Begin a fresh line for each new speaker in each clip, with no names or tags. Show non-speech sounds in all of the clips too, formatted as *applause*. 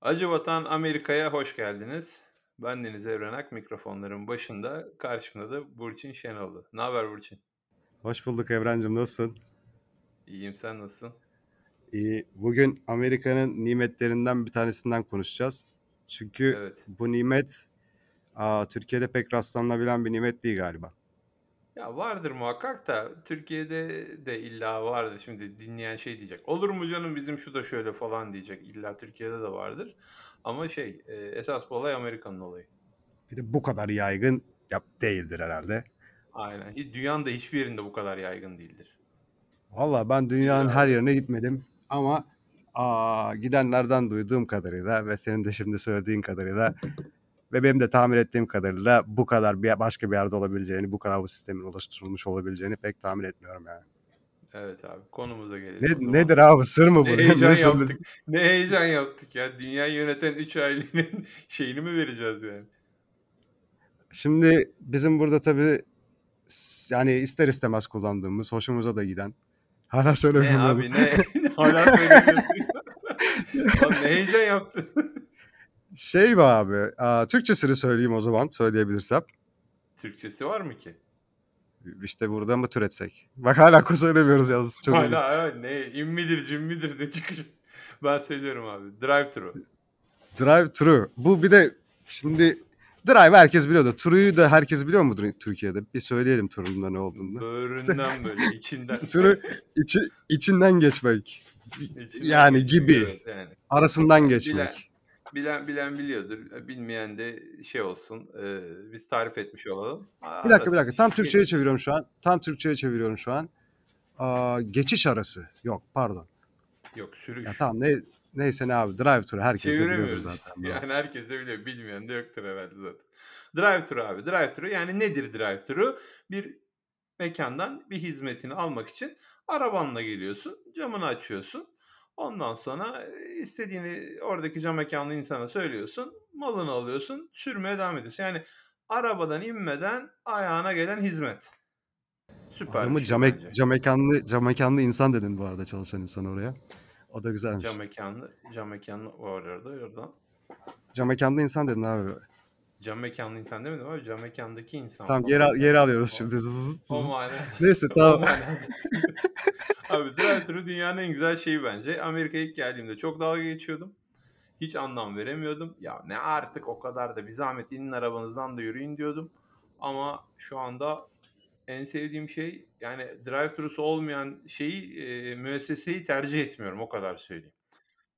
Acı Vatan Amerika'ya hoş geldiniz. Ben Deniz Evrenak, mikrofonların başında. Karşımda da Burçin Şenoldu. Ne haber Burçin?
Hoş bulduk Evrencim, nasılsın?
İyiyim, sen nasılsın?
İyi. Bugün Amerika'nın nimetlerinden bir tanesinden konuşacağız. Çünkü
Evet.
bu nimet aa, Türkiye'de pek rastlanabilen bir nimet değil galiba.
Ya vardır muhakkak da Türkiye'de de illa vardır. Şimdi dinleyen şey diyecek. Olur mu canım bizim şu da şöyle falan diyecek. İlla Türkiye'de de vardır. Ama şey e, esas bu olay Amerika'nın olayı.
Bir de bu kadar yaygın yap değildir herhalde.
Aynen. Dünyanın da hiçbir yerinde bu kadar yaygın değildir.
Valla ben dünyanın
Ya.
her yerine gitmedim ama aa, gidenlerden duyduğum kadarıyla ve senin de şimdi söylediğin kadarıyla ve benim de tahmin ettiğim kadarıyla bu kadar bir başka bir yerde olabileceğini, bu kadar bu sistemin oluşturulmuş olabileceğini pek tahmin etmiyorum yani.
Evet abi konumuza gelelim.
Ne, nedir abi sır mı bu?
Ne heyecan
Ne
yaptık. Ne heyecan yaptık ya. Dünyayı yöneten 3 ailenin *laughs* şeyini mi vereceğiz yani?
Şimdi bizim burada tabii yani ister istemez kullandığımız, hoşumuza da giden. Hala
Ne
söylemiyorum.
abi ne? *laughs* Hala söylemiyorsun. *laughs* Ne heyecan yaptın?
Şey mi abi? Aa, Türkçesini söyleyeyim o zaman söyleyebilirsem.
Türkçesi var mı ki?
İşte burada mı türetsek? Bak hala söylemiyoruz yalnız. Çok.
Hala evet, ne immidir cimmidir ne çıkıyor. *laughs* Ben söylüyorum abi. Drive thru.
Drive thru. Bu bir de şimdi drive herkes biliyor da tru'yu da herkes biliyor mudur Türkiye'de? Bir söyleyelim turun ne olduğunu.
Böğründen böyle *laughs* içinden.
Turu içi, içinden geçmek.
İçinden
yani
geçiyor,
gibi.
evet, yani.
Arasından geçmek.
bilen bilen biliyordur. Bilmeyen de şey olsun. e, biz tarif etmiş olalım.
Bir dakika bir dakika. Tam
Arası-
Türkçe'ye çeviriyorum şu an. Tam Türkçe'ye çeviriyorum şu an. Aa, geçiş arası. Yok pardon.
Yok sürüş.
Ya tamam ne neyse ne abi. Drive thru herkes de
Çeviremiyoruz
zaten.
işte. Yani herkes de biliyor. Bilmeyen de yoktur herhalde zaten. Drive thru abi. Drive thru yani nedir drive thru? Bir mekandan bir hizmetini almak için arabanla geliyorsun. Camını açıyorsun. Ondan sonra istediğini oradaki cam mekanlı insana söylüyorsun. Malını alıyorsun. Sürmeye devam ediyorsun. Yani arabadan inmeden ayağına gelen hizmet. Süper
Adamı
şey
cam,
bence.
cam mekanlı, cam mekanlı insan dedin bu arada çalışan insan oraya. O da güzelmiş.
Cam
Cam,
mekanlı, cam mekanlı var orada. Oradan.
mekanlı insan dedin abi.
Cam mekanlı insan demedim ama cam mekandaki insan.
Tamam geri, al- geri alıyoruz
O-
şimdi. Zızt,
O
zızt.
manada.
Neyse
O
tamam. *laughs*
Abi drive-thru dünyanın en güzel şeyi bence. Amerika'ya ilk geldiğimde çok dalga geçiyordum. Hiç anlam veremiyordum. Ya ne artık o kadar da bir zahmet inin arabanızdan da yürüyün diyordum. Ama şu anda en sevdiğim şey yani drive-thru'su olmayan şeyi e, müesseseyi tercih etmiyorum o kadar söyleyeyim.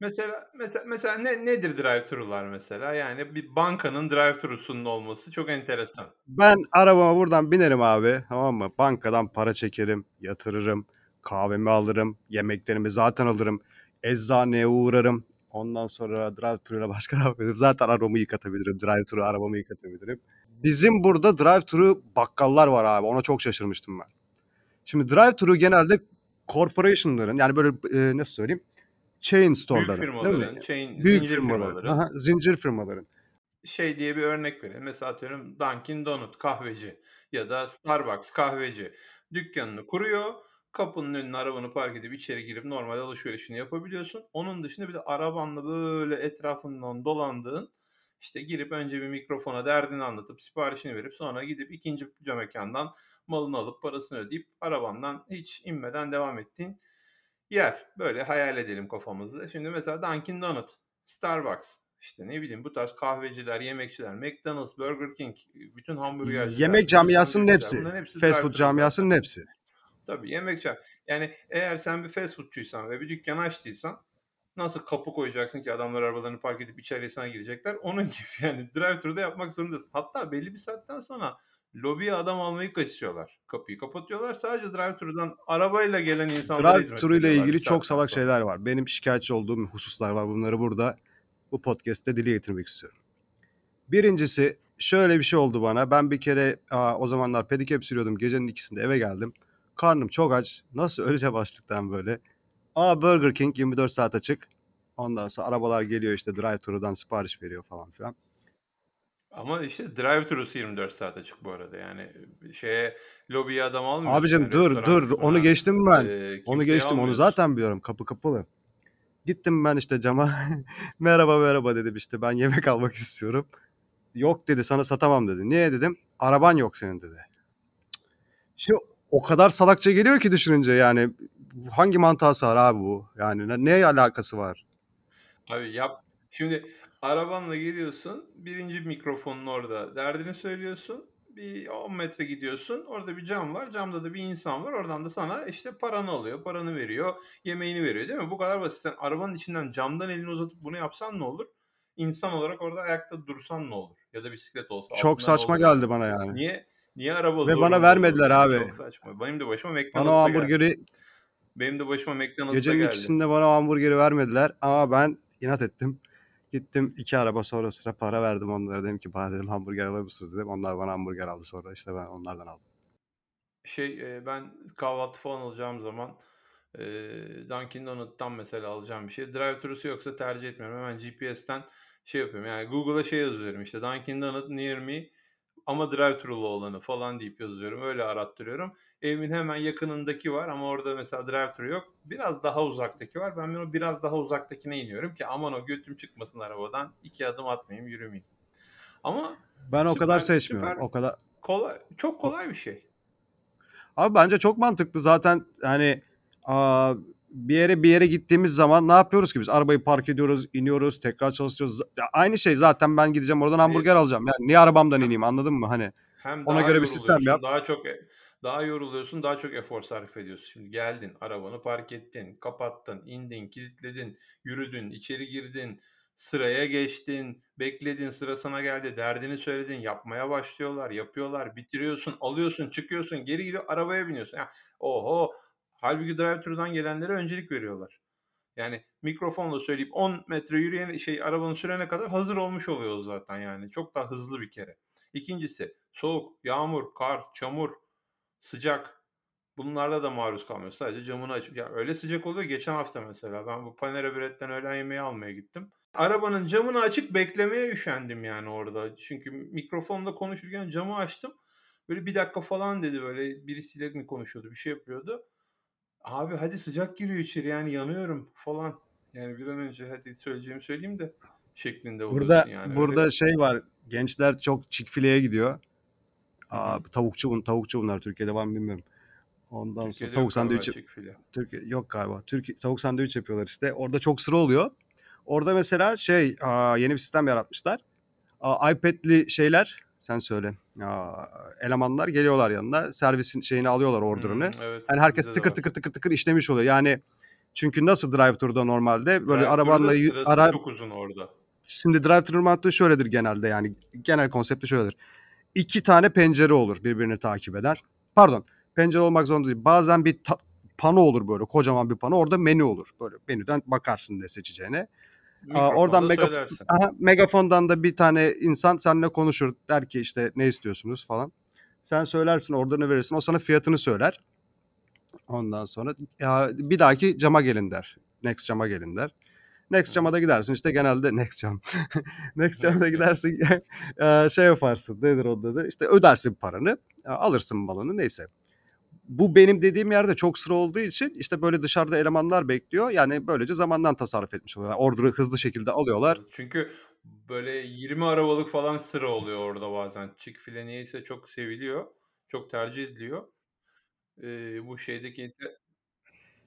Mesela mesela mesela ne nedir drive-thru'lar mesela? Yani bir bankanın drive-thru'sunun olması çok enteresan.
Ben arabama buradan binerim abi. Tamam mı? Bankadan para çekerim, yatırırım, kahvemi alırım, yemeklerimi zaten alırım. Eczaneye uğrarım. Ondan sonra drive thru ile başka *laughs* ne yapabilirim? Zaten arabamı yıkatabilirim. Drive thru arabamı yıkatabilirim. Bizim burada drive thru bakkallar var abi. Ona çok şaşırmıştım ben. Şimdi drive thru genelde corporation'ların yani böyle e, nasıl söyleyeyim? Chain
Büyük
store'ların değil mi?
firmaların, chain,
Büyük
zincir
firmaların.
firmaların.
Aha, zincir firmaların.
şey diye bir örnek vereyim. Mesela atıyorum Dunkin Donut kahveci ya da Starbucks kahveci dükkanını kuruyor. Kapının önüne arabanı park edip içeri girip normal alışverişini yapabiliyorsun. Onun dışında bir de arabanla böyle etrafından dolandığın işte girip önce bir mikrofona derdini anlatıp siparişini verip sonra gidip ikinci mekandan malını alıp parasını ödeyip arabandan hiç inmeden devam ettiğin yer. Böyle hayal edelim kafamızda. Şimdi mesela Dunkin Donut, Starbucks, işte ne bileyim bu tarz kahveciler, yemekçiler, McDonald's, Burger King, bütün hamburgerciler,
Yemek camiasının hepsi.
hepsi
Fast food camiasının hepsi.
Tabii yemekçi. Yani eğer sen bir fast foodçuysan ve bir dükkan açtıysan nasıl kapı koyacaksın ki adamlar arabalarını park edip içeriye sana girecekler? *laughs* Onun gibi yani drive-thru'da yapmak zorundasın. Hatta belli bir saatten sonra lobiye adam almayı kaçıyorlar. Kapıyı kapatıyorlar. Sadece drive-thru'dan arabayla gelen insanlara
Drive
hizmet
thru ile ilgili çok salak
sonra.
şeyler var. Benim şikayetçi olduğum hususlar var. Bunları burada bu podcast'te dile getirmek istiyorum. Birincisi şöyle bir şey oldu bana. Ben bir kere aa, o zamanlar pedikep sürüyordum. Gecenin ikisinde eve geldim. Karnım çok aç. Nasıl öleceğim açlıktan *laughs* böyle. Aa Burger King 24 saat açık. Ondan sonra arabalar geliyor işte drive thru'dan sipariş veriyor falan filan.
Ama işte drive-thru'su 24 saat açık bu arada. Yani şeye lobiye adam almıyorsun.
Abicim
Yani
dur dur onu geçtim ben.
e,
Onu geçtim onu
almıyorsun.
zaten biliyorum kapı kapalı. Gittim ben işte cama. *laughs* merhaba merhaba dedim işte ben yemek almak istiyorum. Yok dedi sana satamam dedi. Niye dedim? Araban yok senin dedi. Şimdi o kadar salakça geliyor ki düşününce yani hangi mantığa sığar abi bu? Yani ne, neye alakası var?
Abi yap. Şimdi arabanla geliyorsun. Birinci mikrofonun orada. Derdini söylüyorsun. Bir 10 metre gidiyorsun. Orada bir cam var. Camda da bir insan var. Oradan da sana işte paranı alıyor. Paranı veriyor. Yemeğini veriyor değil mi? Bu kadar basit. Sen arabanın içinden camdan elini uzatıp bunu yapsan ne olur? İnsan olarak orada ayakta dursan ne olur? Ya da bisiklet olsa.
Çok
ne
saçma geldi bana yani.
Niye Niye araba
Ve bana vermediler abi.
Çok saçma. Benim de başıma
Bana o
McDonald's'a geldi.
hamburgeri
Benim de başıma McDonald's'a
gecenin
geldi.
ikisinde bana o hamburgeri vermediler ama ben inat ettim. Gittim iki araba sonra sıra para verdim onlara. Dedim ki bana dedim hamburger alır mısınız dedim. Onlar bana hamburger aldı sonra işte ben onlardan aldım.
Şey e, ben kahvaltı falan alacağım zaman e, Dunkin Donut'tan mesela alacağım bir şey. Drive-thru'su yoksa tercih etmiyorum. Hemen GPS'ten şey yapıyorum. Yani Google'a şey yazıyorum işte Dunkin Donut near me ama drive-thru'lu olanı falan deyip yazıyorum. Öyle arattırıyorum. Evimin hemen yakınındaki var ama orada mesela drive-thru yok. Biraz daha uzaktaki var. Ben o biraz daha uzaktakine iniyorum ki aman o götüm çıkmasın arabadan. iki adım atmayayım yürümeyeyim. Ama
Ben o kadar
süper
seçmiyorum.
süper
O kadar
kolay çok kolay bir şey.
Abi bence çok mantıklı zaten hani aa, bir yere bir yere gittiğimiz zaman ne yapıyoruz ki biz? Arabayı park ediyoruz, iniyoruz, tekrar çalışıyoruz. Ya aynı şey zaten ben gideceğim oradan hamburger alacağım. Yani niye arabamdan ineyim anladın mı? Hani
Hem
Ona göre bir sistem yap.
daha çok e- daha yoruluyorsun, daha çok efor sarf ediyorsun. Şimdi geldin, arabanı park ettin, kapattın, indin, kilitledin, yürüdün, içeri girdin, sıraya geçtin, bekledin, sıra sana geldi, derdini söyledin, yapmaya başlıyorlar, yapıyorlar, bitiriyorsun, alıyorsun, çıkıyorsun, geri gidiyor, arabaya biniyorsun. Ya, oho! Halbuki drive-thru'dan gelenlere öncelik veriyorlar. Yani mikrofonla söyleyip 10 metre yürüyen şey arabanın sürene kadar hazır olmuş oluyor zaten yani. Çok daha hızlı bir kere. İkincisi soğuk, yağmur, kar, çamur, sıcak. Bunlarla da maruz kalmıyor. Sadece camını açıp ya öyle sıcak oluyor. Geçen hafta mesela ben bu Panera Bread'den öğlen yemeği almaya gittim. Arabanın camını açık beklemeye üşendim yani orada. Çünkü mikrofonla konuşurken camı açtım. Böyle bir dakika falan dedi böyle birisiyle mi konuşuyordu bir şey yapıyordu. Abi hadi sıcak giriyor içeri yani yanıyorum falan. Yani bir an önce hadi söyleyeceğimi söyleyeyim de şeklinde
burada
yani.
burada
Öyle.
şey var. Gençler çok Chick-fil-A'ye gidiyor. Aa, tavukçu bun tavukçu bunlar Türkiye'de var mı bilmiyorum. Ondan sonra
Türkiye'de
tavuk
galiba
sandviçi
Chick-fil-A.
Türkiye yok galiba. Türkiye tavuk sandviç yapıyorlar işte. Orada çok sıra oluyor. Orada mesela şey aa, yeni bir sistem yaratmışlar. Aa, iPad'li şeyler sen söyle. Aa, elemanlar geliyorlar yanına. Servisin şeyini alıyorlar order'ını.
Hmm, evet.
Yani herkes tıkır tıkır tıkır tıkır işlemiş oluyor. Yani çünkü nasıl drive-thru'da normalde böyle
Drive-thru'da
arabanla ara
çok uzun orada.
şimdi drive-thru mantığı şöyledir genelde yani genel konsepti şöyledir. İki tane pencere olur birbirini takip eden. Pardon pencere olmak zorunda değil. Bazen bir ta- pano olur böyle kocaman bir pano. Orada menü olur. Böyle menüden bakarsın ne seçeceğine. Oradan
Mikrofonda
megaf-
söylersin.
Aha, megafondan da bir tane insan seninle konuşur. Der ki işte ne istiyorsunuz falan. Sen söylersin oradan verirsin. O sana fiyatını söyler. Ondan sonra ya, bir dahaki cama gelin der. Next cama gelin der. Next cama da gidersin işte genelde *laughs* next cam. next cama da gidersin *laughs* şey yaparsın nedir onun adı işte ödersin paranı alırsın malını neyse. Bu benim dediğim yerde çok sıra olduğu için işte böyle dışarıda elemanlar bekliyor. Yani böylece zamandan tasarruf etmiş oluyorlar. Order'ı hızlı şekilde alıyorlar.
Çünkü böyle 20 arabalık falan sıra oluyor orada bazen. Chick-fil-A niyeyse çok seviliyor. Çok tercih ediliyor. Ee, bu şeydeki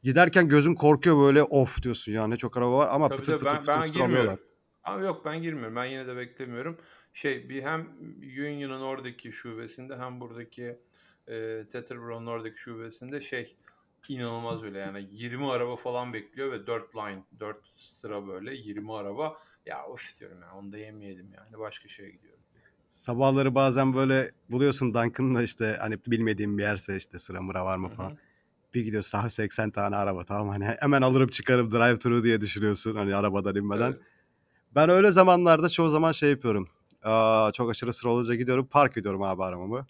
Giderken gözün korkuyor böyle of diyorsun ya ne çok araba var ama
Tabii
pıtır pıtır
ben,
pıtır
ben
pıtır
girmiyorum. Ama yok ben girmiyorum. Ben yine de beklemiyorum. Şey bir hem Union'un oradaki şubesinde hem buradaki e, Teterboro'nun oradaki şubesinde şey inanılmaz öyle yani 20 araba falan bekliyor ve 4 line 4 sıra böyle 20 araba ya of diyorum ya onu da yemeyelim yani başka şeye gidiyorum.
Sabahları bazen böyle buluyorsun Dunkin'da işte hani bilmediğim bir yerse işte sıra mıra var mı falan.
hı.
Bir gidiyorsun ha 80 tane araba tamam hani hemen alırım çıkarım drive thru diye düşünüyorsun hani arabadan inmeden.
Evet.
Ben öyle zamanlarda çoğu zaman şey yapıyorum. Aa, çok aşırı sıra olunca gidiyorum park ediyorum abi arabamı.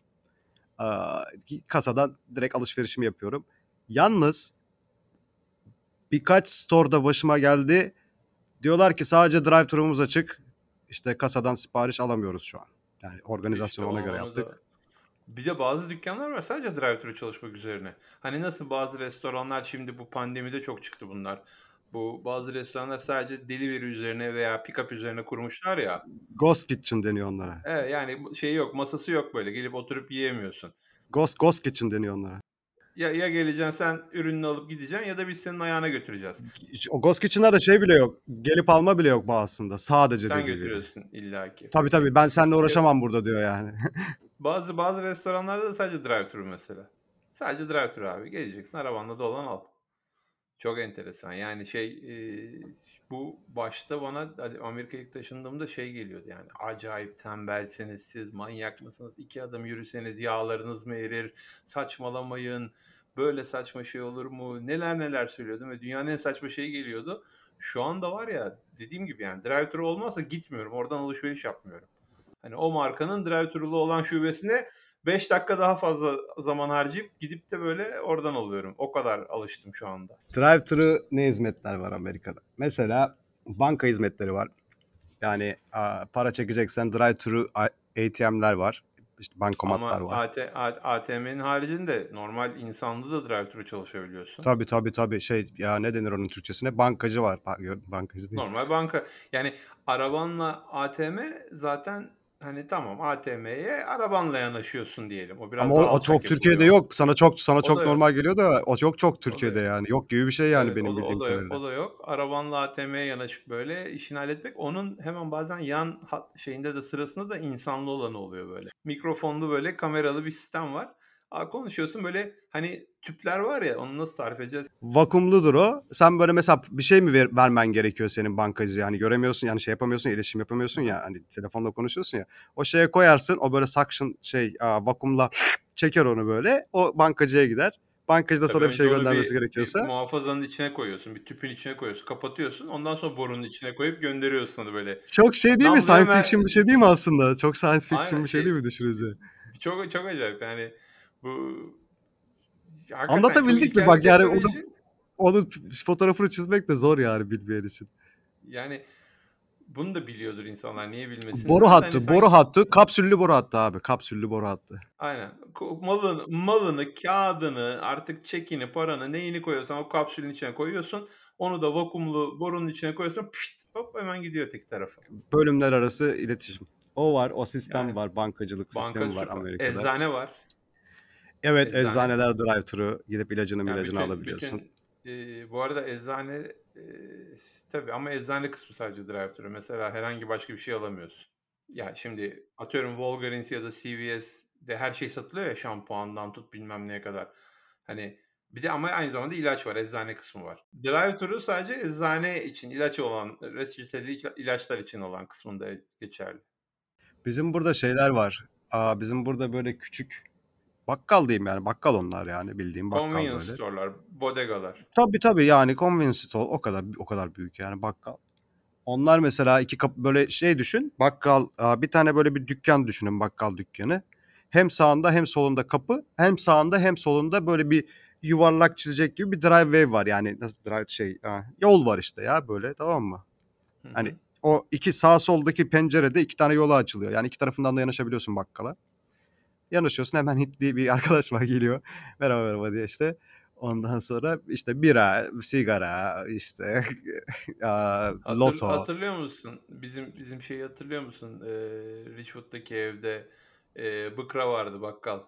Kasadan direkt alışverişimi yapıyorum. Yalnız birkaç store'da başıma geldi. Diyorlar ki sadece drive thru'muz açık. İşte kasadan sipariş alamıyoruz şu an. Yani organizasyonu
İşte
ona göre yaptık.
da bir de bazı dükkanlar var sadece drive-thru çalışmak üzerine. Hani nasıl bazı restoranlar şimdi bu pandemide çok çıktı bunlar. Bu bazı restoranlar sadece delivery üzerine veya pick up üzerine kurmuşlar ya.
Ghost Kitchen deniyor onlara.
Evet, yani bu şeyi yok, masası yok böyle. Gelip oturup yiyemiyorsun.
Ghost Ghost Kitchen deniyor onlara.
Ya ya geleceksin sen ürününü alıp gideceksin ya da biz senin ayağına götüreceğiz.
O Ghost Kitchen'larda şey bile yok. Gelip alma bile yok bazısında. Sadece
Sen
delivery.
götürüyorsun illaki.
Tabii tabii ben seninle uğraşamam burada diyor yani. *laughs*
Bazı bazı restoranlarda da sadece drive-thru mesela. Sadece drive-thru abi. Geleceksin arabanla dolan al. Çok enteresan. Yani şey e, bu başta bana Amerika'ya taşındığımda şey geliyordu yani acayip tembelsiniz siz manyak mısınız iki adım yürüseniz yağlarınız mı erir saçmalamayın böyle saçma şey olur mu neler neler söylüyordum ve dünyanın en saçma şeyi geliyordu. Şu anda var ya dediğim gibi yani drive-thru olmazsa gitmiyorum oradan alışveriş yapmıyorum. Hani o markanın drive-thru'lu olan şubesine 5 dakika daha fazla zaman harcayıp gidip de böyle oradan alıyorum. O kadar alıştım şu anda.
Drive-thru ne hizmetler var Amerika'da? Mesela banka hizmetleri var. Yani para çekeceksen drive-thru ATM'ler var. İşte bankomatlar
Ama
var.
AT, ATM'nin haricinde normal insanlı da drive-thru çalışabiliyorsun.
Tabii tabii tabii şey ya ne denir onun Türkçesine? Bankacı var. Ba- Bankacı değil.
Normal banka. Yani arabanla ATM zaten hani tamam ATM'ye arabanla yanaşıyorsun diyelim. O biraz
Ama o, o çok Türkiye'de
yapılıyor.
yok. Sana çok sana
O
çok
da yok.
normal geliyor da o çok
da
Türkiye'de yani. Yok gibi bir şey yani
Evet,
benim
o da,
bildiğim
o da yok. O da yok. Arabanla ATM'ye yanaşıp böyle işini halletmek. Onun hemen bazen yan şeyinde de sırasında da insanlı olanı oluyor böyle. Mikrofonlu böyle kameralı bir sistem var. Aa, konuşuyorsun böyle hani tüpler var ya onu nasıl sarf edeceğiz?
Vakumludur o. Sen böyle mesela bir şey mi ver- vermen gerekiyor senin bankacı yani göremiyorsun yani şey yapamıyorsun ya, iletişim yapamıyorsun ya hani telefonla konuşuyorsun ya. O şeye koyarsın o böyle suction şey aa, vakumla çeker onu böyle o bankacıya gider. Bankacı da sana bir şey göndermesi
bir, bir
gerekiyorsa.
muhafazanın içine koyuyorsun. Bir tüpün içine koyuyorsun. Kapatıyorsun. Ondan sonra borunun içine koyup gönderiyorsun onu böyle.
Çok şey değil mi?
Namlu
Science fiction bir şey değil mi aslında? Çok science fiction
aynen
bir şey
şey
değil mi düşününce?
çok çok acayip yani bu hakikaten
Anlatabildik mi? Bak yani onu, onun fotoğrafını çizmek de zor yani bilmeyen için.
Yani bunu da biliyordur insanlar. Niye bilmesinler
Boru
de hani
hattı,
sanki
boru hattı, kapsüllü boru hattı abi. Kapsüllü boru hattı.
aynen malını, malını, kağıdını, artık çekini, paranı, neyini koyuyorsan o kapsülün içine koyuyorsun. Onu da vakumlu borunun içine koyuyorsun. Pişt, hop hemen gidiyor tek tarafa.
Bölümler arası iletişim. O var, o sistem
Yani
var, bankacılık
banka
sistemi var
süper.
Amerika'da.
Eczane var.
Evet,
Eczane.
eczaneler drive-thru gidip ilacını
Yani
milacını
bütün
alabiliyorsun.
bütün e, bu arada eczane e, tabii ama eczane kısmı sadece drive-thru. Mesela herhangi başka bir şey alamıyorsun. Ya şimdi atıyorum Walgreens ya da CVS'de her şey satılıyor ya şampuandan tut bilmem neye kadar. Hani bir de ama aynı zamanda ilaç var, eczane kısmı var. Drive-thru sadece eczane için, ilaç olan, reçeteli ila- ilaçlar için olan kısmında geçerli.
Bizim burada şeyler var. Aa, bizim burada böyle küçük bakkal diyeyim yani bakkal onlar yani bildiğim bakkal
Convenience
böyle.
store'lar, bodegalar.
Tabii tabii yani convenience store o kadar o kadar büyük yani bakkal. Onlar mesela iki kapı böyle şey düşün. Bakkal bir tane böyle bir dükkan düşünün bakkal dükkanı. Hem sağında hem solunda kapı, hem sağında hem solunda böyle bir yuvarlak çizecek gibi bir driveway var. Yani nasıl drive şey yol var işte ya böyle tamam mı?
Hı
Hani o iki sağ soldaki pencerede iki tane yola açılıyor. Yani iki tarafından da yanaşabiliyorsun bakkala. Yanaşıyorsun hemen Hintli bir arkadaş var geliyor. Merhaba merhaba diye işte. Ondan sonra işte bira, sigara, işte *laughs*
Hatır,
loto.
hatırlıyor musun? Bizim bizim şeyi hatırlıyor musun? Ee, Richwood'daki evde e, bıkra vardı bakkal.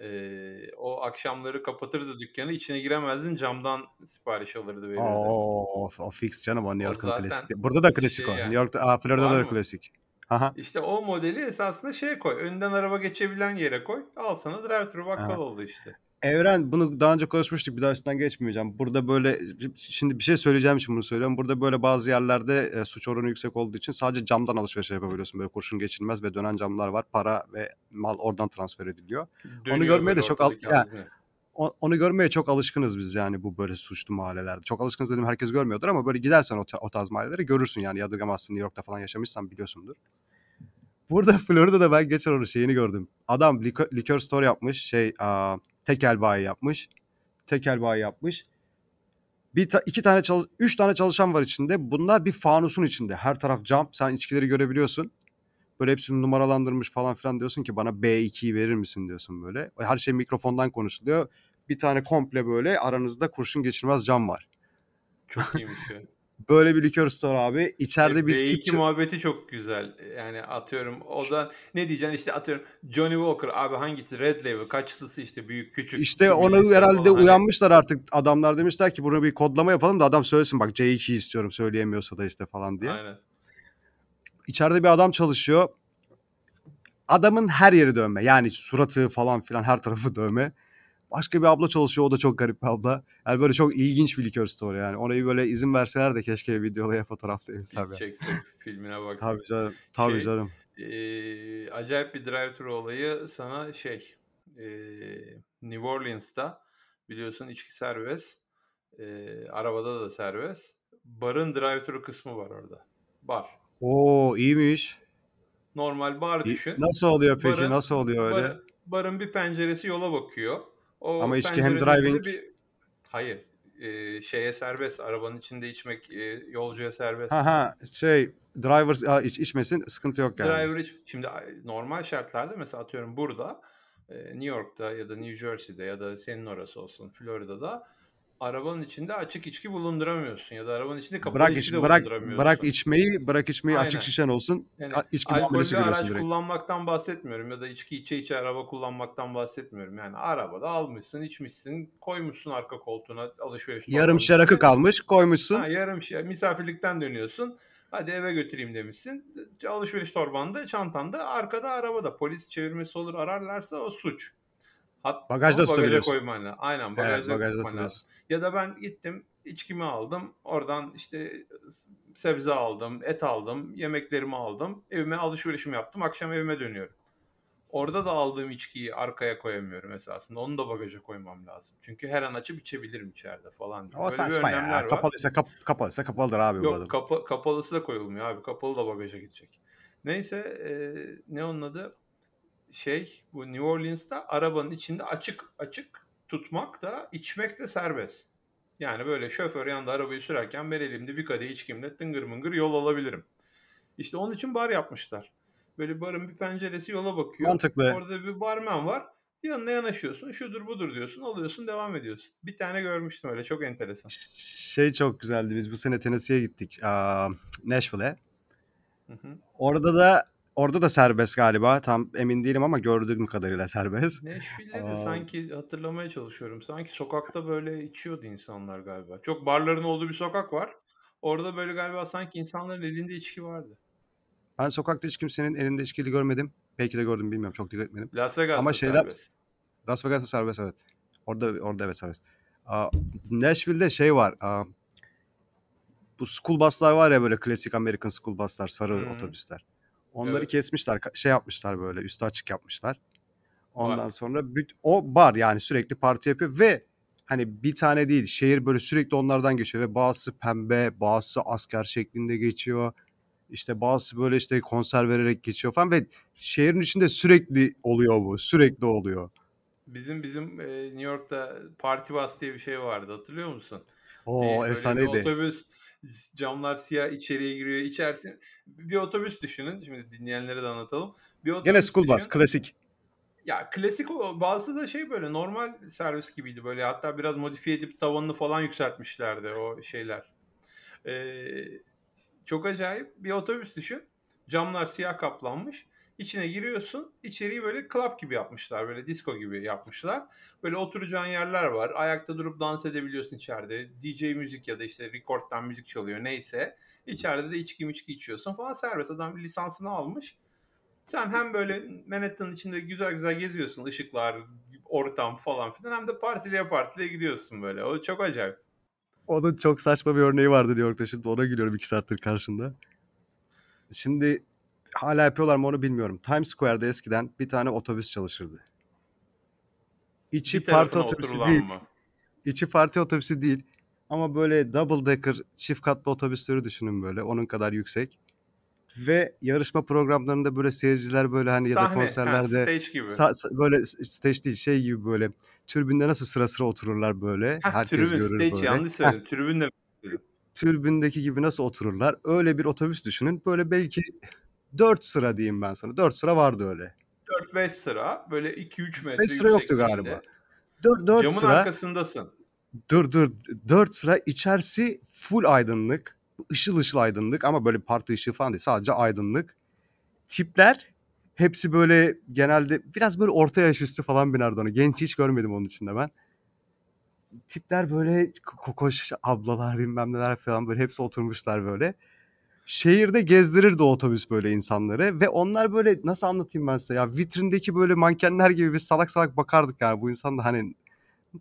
Ee, o akşamları kapatırdı dükkanı. içine giremezdin camdan sipariş alırdı verirdi.
Oo, o, o fix canım o New York'un klasik. Burada da klasik
şey
o. New
yani.
York'ta, aa, Florida'da da klasik. Aha.
İşte o modeli esasında şeye koy. Önden araba geçebilen yere koy. Al sana drive-thru bakkal
aha.
oldu işte.
Evren bunu daha önce konuşmuştuk bir daha üstünden geçmeyeceğim. Burada böyle şimdi bir şey söyleyeceğim için bunu söylüyorum. Burada böyle bazı yerlerde e, suç oranı yüksek olduğu için sadece camdan alışveriş yapabiliyorsun. Böyle kurşun geçilmez ve dönen camlar var. Para ve mal oradan transfer ediliyor. Onu
Dönüyor
görmeye
böyle
de çok al,
ortadaki
ya,
hazine.
o- onu görmeye çok alışkınız biz yani bu böyle suçlu mahallelerde. Çok alışkınız dedim herkes görmüyordur ama böyle gidersen o, o tarz mahallelere görürsün yani yadırgamazsın. New York'ta falan yaşamışsan biliyorsundur. Burada *laughs* Florida'da ben geçen onun şeyini gördüm. Adam likör, likör store yapmış. Şey aa, tekel bayi yapmış. Tekel bayi yapmış. Bir ta- iki tane çalış- üç tane çalışan var içinde. Bunlar bir fanusun içinde. Her taraf cam. Sen içkileri görebiliyorsun. Böyle hepsini numaralandırmış falan filan diyorsun ki bana B2'yi verir misin diyorsun böyle. Her şey mikrofondan konuşuluyor. Bir tane komple böyle aranızda kurşun geçirmez cam var.
Çok iyiymiş ya. *laughs*
Böyle bir likör store abi. İçeride
E,
bir tip
B2
ça-
muhabbeti çok güzel. Yani atıyorum o da ne diyeceksin işte atıyorum Johnny Walker abi hangisi Red Label kaçlısı işte büyük küçük.
İşte onu herhalde
falan hani.
uyanmışlar artık adamlar demişler ki bunu bir kodlama yapalım da adam söylesin bak C2 istiyorum söyleyemiyorsa da işte falan diye.
Aynen.
İçeride bir adam çalışıyor. Adamın her yeri dövme. Yani suratı falan filan her tarafı dövme. Başka bir abla çalışıyor. O da çok garip bir abla. Yani böyle çok ilginç bir likör store yani. Orayı böyle izin verseler de keşke videolaya fotoğraflayabilsem.
Bir çeksek filmine baksak.
Tabii canım. Tabii
Şey,
canım.
Eee, acayip bir drive-thru olayı sana şey eee, New Orleans'ta biliyorsun içki serbest. Eee, arabada da serbest. Barın drive-thru kısmı var orada. Bar.
Oo iyiymiş.
Normal bar düşün.
Nasıl oluyor peki?
Barın,
Nasıl oluyor öyle?
bar- barın bir penceresi yola bakıyor. O
Ama içki hem driving-
bir hayır eee, şeye serbest. Arabanın içinde içmek eee, yolcuya serbest.
Ha ha şey driver ha, iç, içmesin sıkıntı yok yani.
Driver iç- şimdi normal şartlarda mesela atıyorum burada e, New York'ta ya da New Jersey'de ya da senin orası olsun Florida'da arabanın içinde açık içki bulunduramıyorsun ya da arabanın içinde kapalı
Bırak
içki
iç,
de
bırak
bulunduramıyorsun.
bırak içmeyi, bırak içmeyi açık
Aynen.
şişen olsun.
Yani
içki
alkollü araç
direkt.
kullanmaktan bahsetmiyorum ya da içki içe içe araba kullanmaktan bahsetmiyorum. Yani arabada almışsın, içmişsin, koymuşsun arka koltuğuna alışveriş
Yarım şişe rakı kalmış koymuşsun.
Ha, yarım şey misafirlikten dönüyorsun. Hadi eve götüreyim demişsin. Alışveriş torbanda, çantanda, arkada arabada. Polis çevirmesi olur ararlarsa o suç. Hat,
Bagajda tutabiliyorsun.
koyman lazım. Aynen
Evet,
bagajda,
bagajda
tutman lazım. Ya da ben gittim içkimi aldım. Oradan işte sebze aldım, et aldım, yemeklerimi aldım. Evime alışverişimi yaptım. Akşam evime dönüyorum. Orada da aldığım içkiyi arkaya koyamıyorum esasında. Onu da bagaja koymam lazım. Çünkü her an açıp içebilirim içeride falan. diye.
O
Böyle
saçma ya.
var.
Kapalıysa, kap, kapalıysa kapalıdır abi bu
Yok
adam.
kapa, kapalısı da koyulmuyor abi. Kapalı da bagaja gidecek. Neyse e, ne onun adı? Şey bu New Orleans'ta arabanın içinde açık açık tutmak da içmek de serbest. Yani böyle şoför yanında arabayı sürerken ben elimde bir kadeh içkimle tıngır mıngır yol alabilirim. İşte onun için bar yapmışlar. Böyle barın bir penceresi yola bakıyor.
Mantıklı.
Orada bir barmen var. Yanına yanaşıyorsun. Şudur budur diyorsun. Alıyorsun devam ediyorsun. Bir tane görmüştüm öyle. Çok enteresan.
Şey çok güzeldi. Biz bu sene Tennessee'ye gittik. Aa, Nashville'e.
Hı hı.
Orada da orada da serbest galiba. Tam emin değilim ama gördüğüm kadarıyla serbest.
Nashville'de de sanki hatırlamaya çalışıyorum. Sanki sokakta böyle içiyordu insanlar galiba. Çok barların olduğu bir sokak var. Orada böyle galiba sanki insanların elinde içki vardı.
Ben sokakta hiç kimsenin elinde içkili görmedim. Belki de gördüm bilmiyorum. Çok dikkat etmedim.
Las Vegas'ta
Ama şeyler-
serbest.
Las Vegas'ta serbest evet. Orada orada evet serbest. Aa, Nashville'de şey var. aa, bu school buslar var ya böyle klasik American school buslar, sarı
hı.
otobüsler. Onları
Evet.
kesmişler, şey yapmışlar böyle üstü açık yapmışlar. Ondan
Bar.
sonra büt- o bar yani sürekli parti yapıyor ve hani bir tane değil şehir böyle sürekli onlardan geçiyor ve bazısı pembe, bazısı asker şeklinde geçiyor. İşte bazısı böyle işte konser vererek geçiyor falan ve şehrin içinde sürekli oluyor bu. Sürekli oluyor.
Bizim bizim e, New York'ta Party Bus diye bir şey vardı. Hatırlıyor musun?
Oo
bir
efsaneydi.
otobüs camlar siyah içeriye giriyor. İçersin bir otobüs düşünün. Şimdi dinleyenlere de anlatalım. Bir otobüs
Gene school bus klasik.
Ya klasik bazısı da şey böyle normal servis gibiydi böyle hatta biraz modifiye edip tavanını falan yükseltmişlerdi o şeyler. Ee, çok acayip bir otobüs düşün. Camlar siyah kaplanmış. İçine giriyorsun. İçeriği böyle club gibi yapmışlar. Böyle disco gibi yapmışlar. Böyle oturacağın yerler var. Ayakta durup dans edebiliyorsun içeride. DJ müzik ya da işte record'dan müzik çalıyor neyse. İçeride de içki içki içiyorsun falan. Serbest adam lisansını almış. Sen hem böyle Manhattan içinde güzel güzel geziyorsun. ışıklar, ortam falan filan. Hem de partiliye partiliye gidiyorsun böyle. O çok acayip.
Onun çok saçma bir örneği vardı New York'ta şimdi ona gülüyorum iki saattir karşında. Şimdi hala yapıyorlar mı onu bilmiyorum. Times Square'da eskiden bir tane otobüs çalışırdı. İçi
Bir
parti otobüsü değil.
mı?
İçi parti otobüsü değil. Ama böyle double decker çift katlı otobüsleri düşünün böyle. Onun kadar yüksek. Ve yarışma programlarında böyle seyirciler böyle hani ya da
Sahne, ha,
konserlerde
stage gibi.
sa- böyle stage değil şey gibi böyle türbünde nasıl sıra sıra otururlar böyle.
Heh,
Herkes
tribün,
görür
stage
böyle.
yanlış söyledim. Tribün de
türbündeki gibi nasıl otururlar? Öyle bir otobüs düşünün. Böyle belki 4 sıra diyeyim ben sana. 4 sıra vardı öyle.
4-5 sıra böyle 2-3 metre
5 sıra yoktu galiba. 4, 4
Camın
sıra
arkasındasın.
Dur dur. 4 sıra içerisi full aydınlık. Işıl ışıl aydınlık ama böyle parti ışığı falan değil. Sadece aydınlık. Tipler hepsi böyle genelde biraz böyle orta yaş üstü falan binerdi onu. Genç hiç görmedim onun içinde ben. Tipler böyle kokoş ablalar bilmem neler falan böyle hepsi oturmuşlar böyle. Şehirde gezdirirdi otobüs böyle insanları ve onlar böyle nasıl anlatayım ben size ya vitrindeki böyle mankenler gibi biz salak salak bakardık yani. Bu insan da hani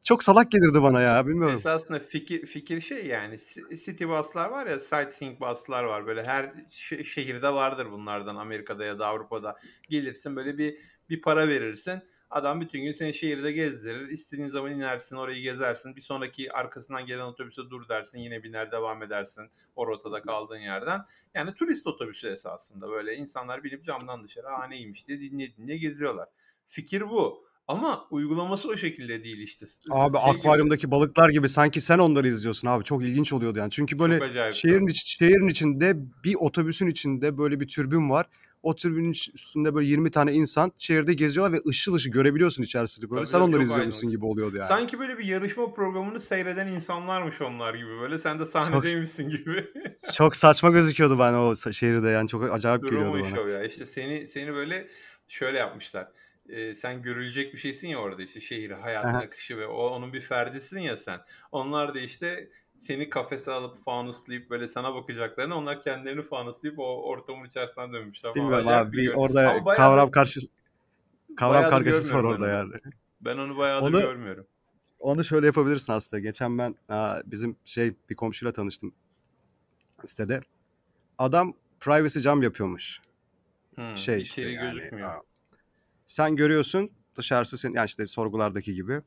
çok salak gelirdi bana ya bilmiyorum.
Esasında fikir fikir şey yani city buslar var ya sightseeing buslar var. Böyle her şe- şehirde vardır bunlardan Amerika'da ya da Avrupa'da. Gelirsin böyle bir bir para verirsin adam bütün gün seni şehirde gezdirir istediğin zaman inersin orayı gezersin bir sonraki arkasından gelen otobüse dur dersin yine biner devam edersin o rotada kaldığın yerden yani turist otobüsü esasında böyle insanlar binip camdan dışarı aa neymiş diye dinleye dinleye geziyorlar fikir bu ama uygulaması o şekilde değil işte.
Abi
Şey gibi,
akvaryumdaki balıklar gibi sanki sen onları izliyorsun abi. Çok ilginç oluyordu yani. Çünkü böyle şehrin iç, şehrin içinde bir otobüsün içinde böyle bir türbün var. O türbünün üstünde böyle 20 tane insan şehirde geziyorlar ve ışıl ışıl görebiliyorsun içerisini böyle.
Tabii
sen onları
çok
izliyormuşsun gibi oluyordu yani.
Sanki böyle bir yarışma programını seyreden insanlarmış onlar gibi böyle. Sen de sahnedeymişsin gibi. *laughs*
Çok saçma gözüküyordu bana o şehirde yani çok acayip
Durum
geliyordu bana.
ya. İşte seni seni böyle şöyle yapmışlar. Ee, sen görülecek bir şeysin ya orada işte şehri, hayatın
Aha.
akışı ve o onun bir ferdisin ya sen. Onlar da işte seni kafese alıp fanuslayıp böyle sana bakacaklarını onlar kendilerini fanuslayıp o ortamın içerisinden dönmüşler.
Bilmiyorum abi
bir
bir
gör-
orada
Ama bayağı
kavram karşı kavram kargaşası var orada yani.
Ben onu bayağıdır
Onu-
görmüyorum.
Onu şöyle yapabilirsin aslında. Geçen ben aa, bizim şey bir komşuyla tanıştım sitede. Adam privacy cam yapıyormuş.
Hmm,
şey
içeri
işte yani,
gözükmüyor.
aa, sen görüyorsun dışarısı senin yani işte sorgulardaki gibi.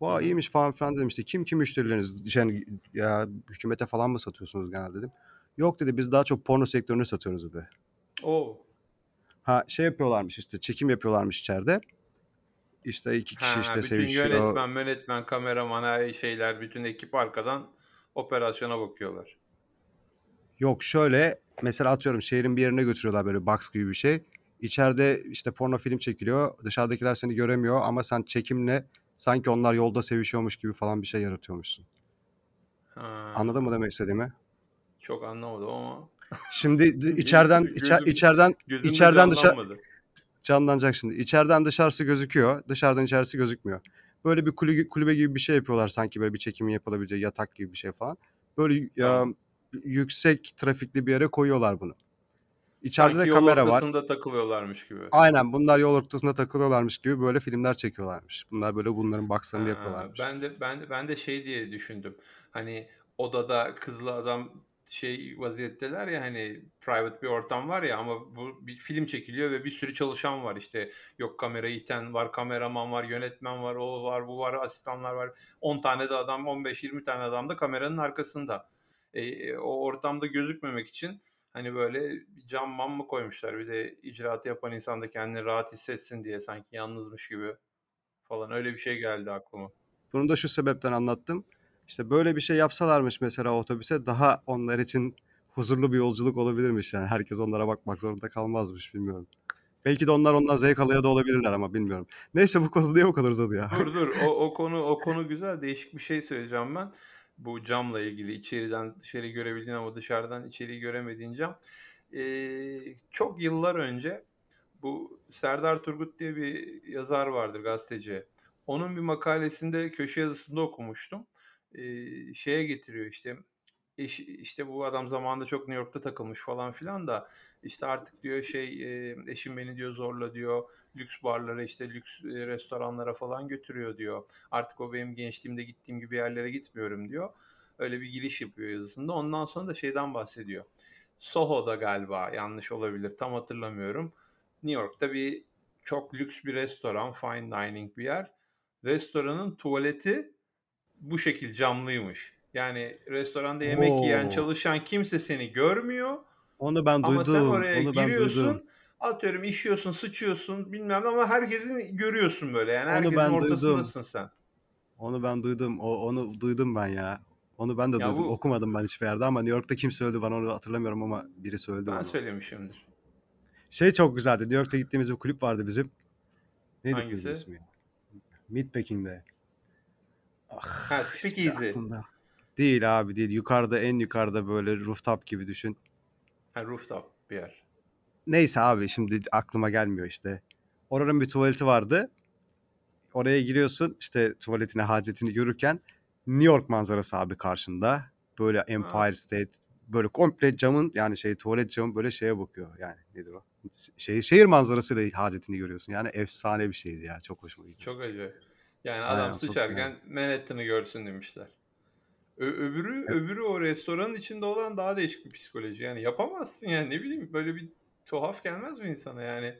Vay iyiymiş falan filan dedim işte kim kim müşterileriniz yani ya hükümete falan mı satıyorsunuz genelde dedim. Yok dedi biz daha çok porno sektörünü satıyoruz dedi.
Oo.
Ha şey yapıyorlarmış işte çekim yapıyorlarmış içeride. İşte iki kişi
Ha,
işte
bütün
sevişiyor.
yönetmen, yönetmen, kameraman, her şeyler, bütün ekip arkadan operasyona bakıyorlar.
Yok şöyle mesela atıyorum şehrin bir yerine götürüyorlar böyle box gibi bir şey. İçeride işte porno film çekiliyor. Dışarıdakiler seni göremiyor ama sen çekimle sanki onlar yolda sevişiyormuş gibi falan bir şey yaratıyormuşsun.
Ha,
Anladın mı demek istediğimi?
Çok anlamadım ama
Şimdi *laughs* içeriden
Gözüm-
içer, içeriden
gözümde
İçeriden dışarı- canlanacak şimdi. İçeriden dışarısı gözüküyor. Dışarıdan içerisi gözükmüyor. Böyle bir kulübe, kulübe gibi bir şey yapıyorlar sanki böyle bir çekimin yapılabileceği yatak gibi bir şey falan. Böyle ya, yüksek trafikli bir yere koyuyorlar bunu. İçeride
Sanki
de
yol
kamera var.
ortasında takılıyorlarmış gibi.
Aynen bunlar yol ortasında takılıyorlarmış gibi böyle filmler çekiyorlarmış. Bunlar böyle bunların boxlarını
Ha,
yapıyorlarmış.
ben de ben de ben de şey diye düşündüm. Hani odada kızlı adam şey vaziyetteler ya hani private bir ortam var ya ama bu bir film çekiliyor ve bir sürü çalışan var işte yok kamerayı iten var kameraman var yönetmen var o var bu var asistanlar var 10 tane de adam 15-20 tane adam da kameranın arkasında E, e, o ortamda gözükmemek için hani böyle cam mam mı koymuşlar bir de icraatı yapan insan da kendini rahat hissetsin diye sanki yalnızmış gibi falan öyle bir şey geldi aklıma.
Bunu da şu sebepten anlattım. İşte böyle bir şey yapsalarmış mesela otobüse daha onlar için huzurlu bir yolculuk olabilirmiş yani. Herkes onlara bakmak zorunda kalmazmış bilmiyorum. Belki de onlar ondan zevk alıyor da olabilirler ama bilmiyorum. Neyse bu konu niye bu kadar uzadı ya?
Dur dur o, o konu o konu *laughs* güzel değişik bir şey söyleyeceğim ben. Bu camla ilgili içeriden dışarı görebildiğin ama dışarıdan içeriği göremediğin cam. Ee, çok yıllar önce bu Serdar Turgut diye bir yazar vardır gazeteci. Onun bir makalesinde köşe yazısında okumuştum. Ee, şeye getiriyor işte eş, işte bu adam zamanında çok New York'ta takılmış falan filan da işte artık diyor şey eşim beni diyor zorla diyor lüks barlara işte lüks e, restoranlara falan götürüyor diyor. Artık o benim gençliğimde gittiğim gibi yerlere gitmiyorum diyor. Öyle bir giriş yapıyor yazısında. Ondan sonra da şeyden bahsediyor. Soho'da galiba yanlış olabilir tam hatırlamıyorum. New York'ta bir çok lüks bir restoran, fine dining bir yer. Restoranın tuvaleti bu şekil camlıymış. Yani restoranda yemek yiyen
Oo.
çalışan kimse seni görmüyor.
Onu ben
Ama
duydum.
sen oraya
Onu ben
giriyorsun.
duydum.
Atıyorum işiyorsun, sıçıyorsun bilmem ama herkesin görüyorsun böyle. Yani
Onu
herkesin
ben duydum.
ortasındasın sen.
Onu ben duydum. O, onu duydum ben ya. Onu ben de
Ya
duydum.
bu-
Okumadım ben hiçbir yerde ama New York'ta kim söyledi ben onu hatırlamıyorum ama biri söyledi
Ben
onu.
söylemişimdir.
Şey çok güzeldi. New York'ta gittiğimiz bir kulüp vardı bizim. Neydi
Hangisi?
ismi? Meatpacking'de. Ah,
Ha Speakeasy.
aklımda. Değil abi değil. Yukarıda en yukarıda böyle rooftop gibi düşün.
Ha rooftop bir yer.
Neyse abi şimdi aklıma gelmiyor işte. Oranın bir tuvaleti vardı. Oraya giriyorsun işte tuvaletine hacetini görürken New York manzarası abi karşında. Böyle Empire State böyle komple camın yani şey tuvalet camı böyle şeye bakıyor yani nedir o? Şey, şehir manzarasıyla hacetini görüyorsun. Yani efsane bir şeydi ya çok hoşuma gitti.
Çok acayip. Yani
Aynen,
adam
çok
sıçarken Manhattan'ı görsün demişler. Ö- öbürü öbürü o restoranın içinde olan daha değişik bir psikoloji. Yani yapamazsın yani ne bileyim böyle bir tuhaf gelmez mi insana yani?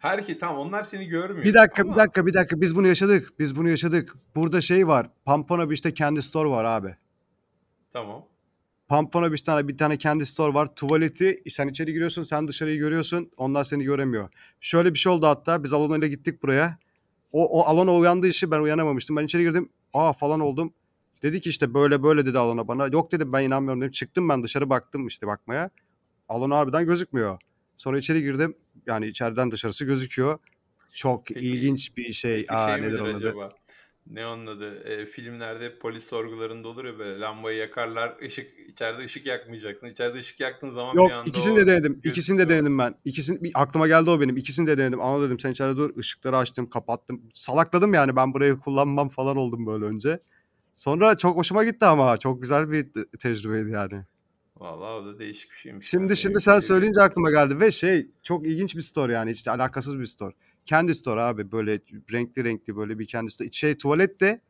Her ki tam onlar seni görmüyor.
Bir dakika
ama
bir dakika bir dakika biz bunu yaşadık. Biz bunu yaşadık. Burada şey var. Pampona Beach'te kendi store var abi.
Tamam.
Pampona bir tane bir tane kendi store var. Tuvaleti sen içeri giriyorsun, sen dışarıyı görüyorsun. Onlar seni göremiyor. Şöyle bir şey oldu hatta. Biz Alona ile gittik buraya. O, o Alona uyandığı işi ben uyanamamıştım. Ben içeri girdim. Aa falan oldum. Dedi ki işte böyle böyle dedi Alona bana. Yok dedim ben inanmıyorum dedim. Çıktım ben dışarı baktım işte bakmaya. Alona harbiden gözükmüyor. Sonra içeri girdim. Yani içeriden dışarısı gözüküyor. Çok
Peki-
ilginç bir şey.
Peki
Aa
şey
nedir onun adı?
acaba? Ne onun adı? E, filmlerde polis sorgularında olur ya böyle lambayı yakarlar, ışık içeride ışık yakmayacaksın. İçeride ışık yaktığın zaman
Yok
bir anda
ikisini de denedim. İkisini de denedim ben. İkisini bir, aklıma geldi o benim. İkisini de denedim. Ama dedim sen içeride dur. Işıkları açtım, kapattım. Salakladım yani ben burayı kullanmam falan oldum böyle önce. Sonra çok hoşuma gitti ama çok güzel bir te- tecrübeydi yani.
Vallahi o da değişik bir şeymiş.
Şimdi
yani.
şimdi sen söyleyince aklıma geldi ve şey çok ilginç bir store yani hiç alakasız bir store. Kendi store abi böyle renkli renkli böyle bir kendi store. Şey tuvalet de